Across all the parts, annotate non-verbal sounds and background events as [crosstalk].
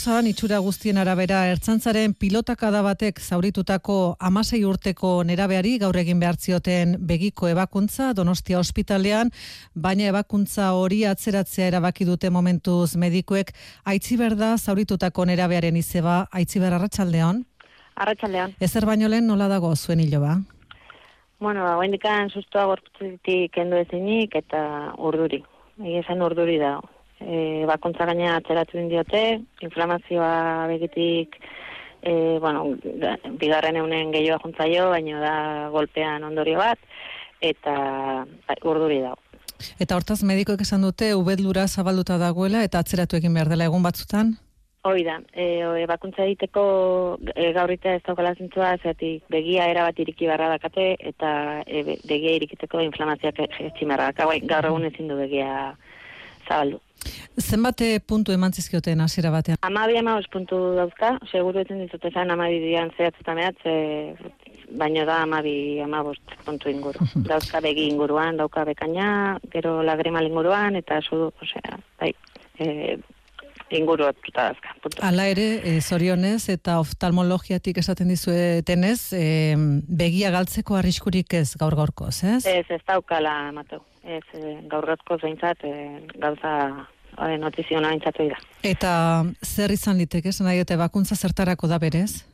Zan, itxura guztien arabera, ertzantzaren pilotakada batek zauritutako amasei urteko nerabeari gaur egin behar zioten begiko ebakuntza Donostia ospitalean, baina ebakuntza hori atzeratzea erabaki dute momentuz medikuek. Aitzi berda zauritutako nerabearen izeba, aitzi berra arratsaldean? Arratxaldean. Ezer baino lehen nola dago zuen hilo ba? Bueno, hau indikan sustoa gorputzetik kendu ezinik eta urduri. Egi esan urduri dago e, bakontza gaina atzeratu indiote, inflamazioa begitik, e, bueno, bigarren eunen gehiago juntzaio, baina da golpean ondorio bat, eta ba, urduri dago. Eta hortaz medikoek esan dute, ubedlura zabalduta dagoela, eta atzeratu egin behar dela egun batzutan? Hoi da, e, e, bakuntza egiteko e, gaurrita ez daukala zintzua, zeatik begia erabat iriki barra dakate, eta e, begia irikiteko inflamazioak etximarra daka, gaur egun ezin du begia zabaldu. Zenbate puntu eman zizkioten hasiera batean? Amabi amabos puntu dauzka, seguru etzen dizut ezan amabi dian zehatzetan mehatz, baina da amabi amabos puntu inguru. dauzka begi inguruan, dauka bekaina, gero lagrimal inguruan, eta zu, osea, bai, e, inguru dazka. Ala ere, e, zorionez eta oftalmologiatik esaten dizuetenez, e, begia galtzeko arriskurik ez gaur gaurkoz, ez? Ez, ez daukala, mateu. Ez, e, gaur gaurkoz behintzat, e, gauza e, notiziona behintzatu da. Eta zer izan liteke, esan nahi bakuntza zertarako da berez?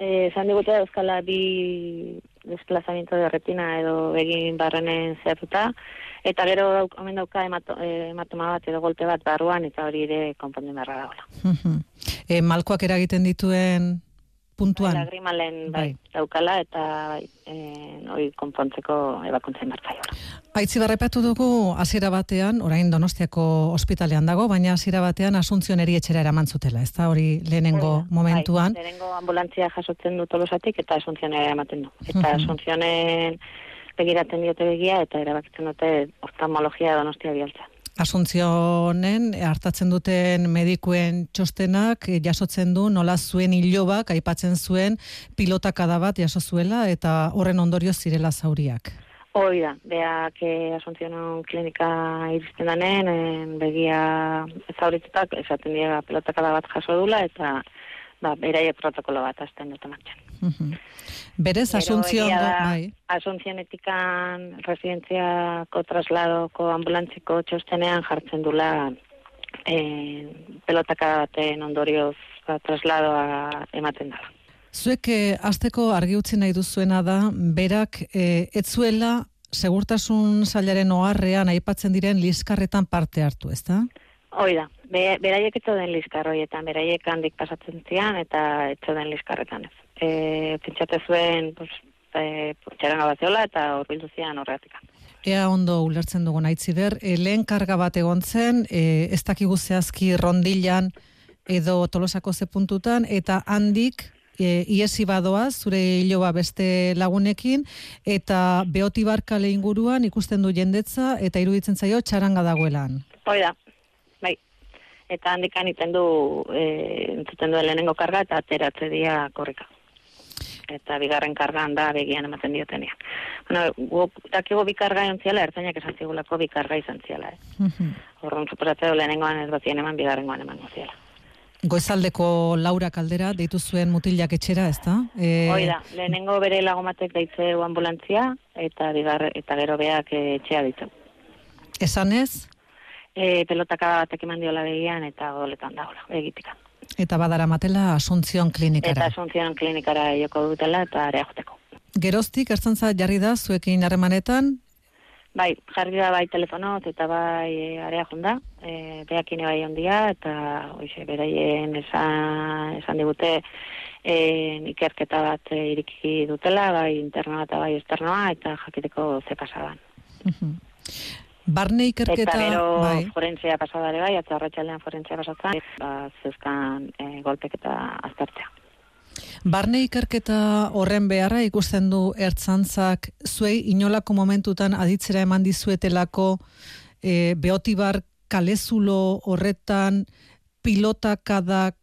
Eh, zan digute euskala bi desplazamiento de retina edo begin barrenen zehatuta, eta gero dauk, omen dauka eh, ematoma bat edo golte bat barruan, eta hori ere konponden barra dagoela. e, malkoak eragiten dituen puntuan. Bai, lagrimalen bai, bai, daukala eta bai, eh, hori konpontzeko ebakuntzen martzaio. Aitzi barrepatu dugu hasiera batean, orain Donostiako ospitalean dago, baina hasiera batean asuntzion etxera eraman zutela, ez da hori lehenengo bai, momentuan. Bai, lehenengo ambulantzia jasotzen du tolosatik eta asuntzion eramaten du. Eta asuntzione begiraten diote begia eta erabakitzen dute oftalmologia Donostia bialtza. Asuntzionen hartatzen duten medikuen txostenak eh, jasotzen du nola zuen hilobak aipatzen zuen pilotakada bat jaso zuela eta horren ondorio zirela zauriak. Hoi da, beak eh, Asuntzionen klinika iristen danen, begia zauritutak, esaten dira pilotakada bat jaso dula eta ba, beraie protokolo bat azten dut martxan. Berez, asuntzioan da, bai. Asuntzionetikan residentziako trasladoko ambulantziko txostenean jartzen dula eh, pelotaka baten ondorioz ba, trasladoa ematen dela. Zuek eh, azteko argi utzi nahi duzuena da, berak eh, etzuela segurtasun zailaren oharrean aipatzen diren liskarretan parte hartu, ez da? Hoi da, Be, beraiek etzo den liskarroietan, beraiek handik pasatzen zian eta etzo den liskarretan ez. E, Pentsate zuen, pues, e, txaran gabaziola eta horbildu zian horretik. Ea ondo ulertzen dugu nahi ber, e, lehen karga bat egon zen, e, ez dakigu zehazki rondilan edo tolosako ze puntutan, eta handik e, iesi badoaz, zure hiloba beste lagunekin, eta beotibarkale inguruan ikusten du jendetza, eta iruditzen zaio txaranga dagoelan. Hoi da, eta handikan iten du e, entzuten duen lehenengo karga eta ateratze dia korrika. Eta bigarren karga handa begian ematen diotenia. Bueno, dakigo bi karga ontziala, ertzainak esan zigulako bi karga izan ziala. Eh? Horren suposatzea lehenengoan ez bazien eman, bigarrengoan eman ziala. Goizaldeko Laura Kaldera deitu zuen mutilak etxera, ez da? E... Hoi da, lehenengo bere lagomatek deitze ambulantzia eta bigar, eta gero beak etxea ditu. Esan ez? E, pelotaka batek eman diola begian eta goletan dagoela, egitikan. Eta badara matela Asuntzion klinikara. Eta Asuntzion klinikara joko dutela eta area joteko. Geroztik, ertzantza jarri da, zuekin harremanetan? Bai, jarri da bai telefonoz eta bai e, area jonda, e, beakine bai ondia, eta oize, beraien esan, esan digute e, ikerketa bat e, iriki dutela, bai internoa eta bai esternoa, eta jakiteko ze pasaban. Barne ikerketa... Eta gero bai. forentzia pasadare bai, eta horretxaldean forentzia pasatzen, ba, zeuzkan e, golpek eta aztertzea. Barne ikerketa horren beharra ikusten du ertzantzak zuei inolako momentutan aditzera eman dizuetelako e, beotibar kalezulo horretan pilotakadak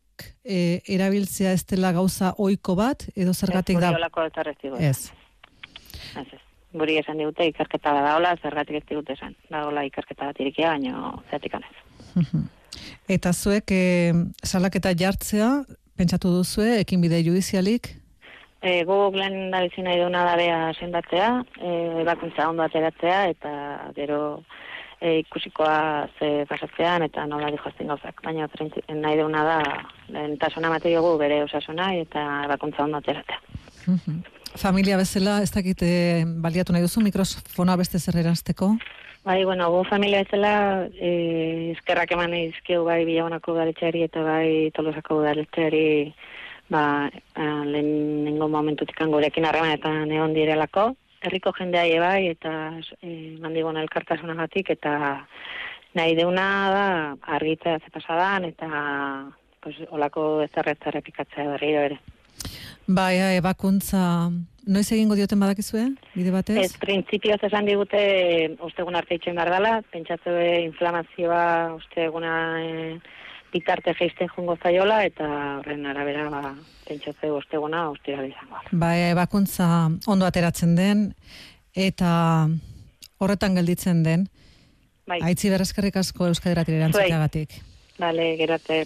e, erabiltzea ez dela gauza oiko bat, edo zergatik da? Ez, ez. Guri esan digute ikerketa da daola, zergatik ez digute esan. Daola ikerketa bat irikia, baina zeatik anez. [laughs] Eta zuek e, salaketa jartzea, pentsatu duzue, ekin bide judizialik? E, gogok lehen da bizina iduna da sendatzea, e, ebakuntza ondo ateratzea, eta gero e, ikusikoa ze pasatzean, eta nola dihoazten gauzak. Baina nahi duna da, lehen jogu bere osasuna, eta ebakuntza ondo ateratzea. Familia bezala, ez dakite baliatu nahi duzu mikrofona beste zer erazteko? Bai, bueno, gu familia bezala, e, eskerrak eman izkiu bai bilagonako galetxeari eta bai tolosako galetxeari ba, lehen nengo momentutik angorekin harremanetan egon direlako. Herriko jendea bai eta e, mandigon elkartasunagatik eta nahi deuna da argita ze pasadan eta pues, olako ezarretzare pikatzea berriro ere. Bai, ebakuntza Noiz egingo dioten badakizue, bide batez? Ez, printzipioz esan digute, ostegun arte itxen behar dela, pentsatze inflamazioa osteguna e, bitarte geisten jungo zaiola, eta horren arabera, ba, pentsatze osteguna ostira izango. Bai, ebakuntza ondo ateratzen den, eta horretan gelditzen den, bai. aitzi berrezkerrik asko Euskadiratire erantzateagatik. Bale, gerate.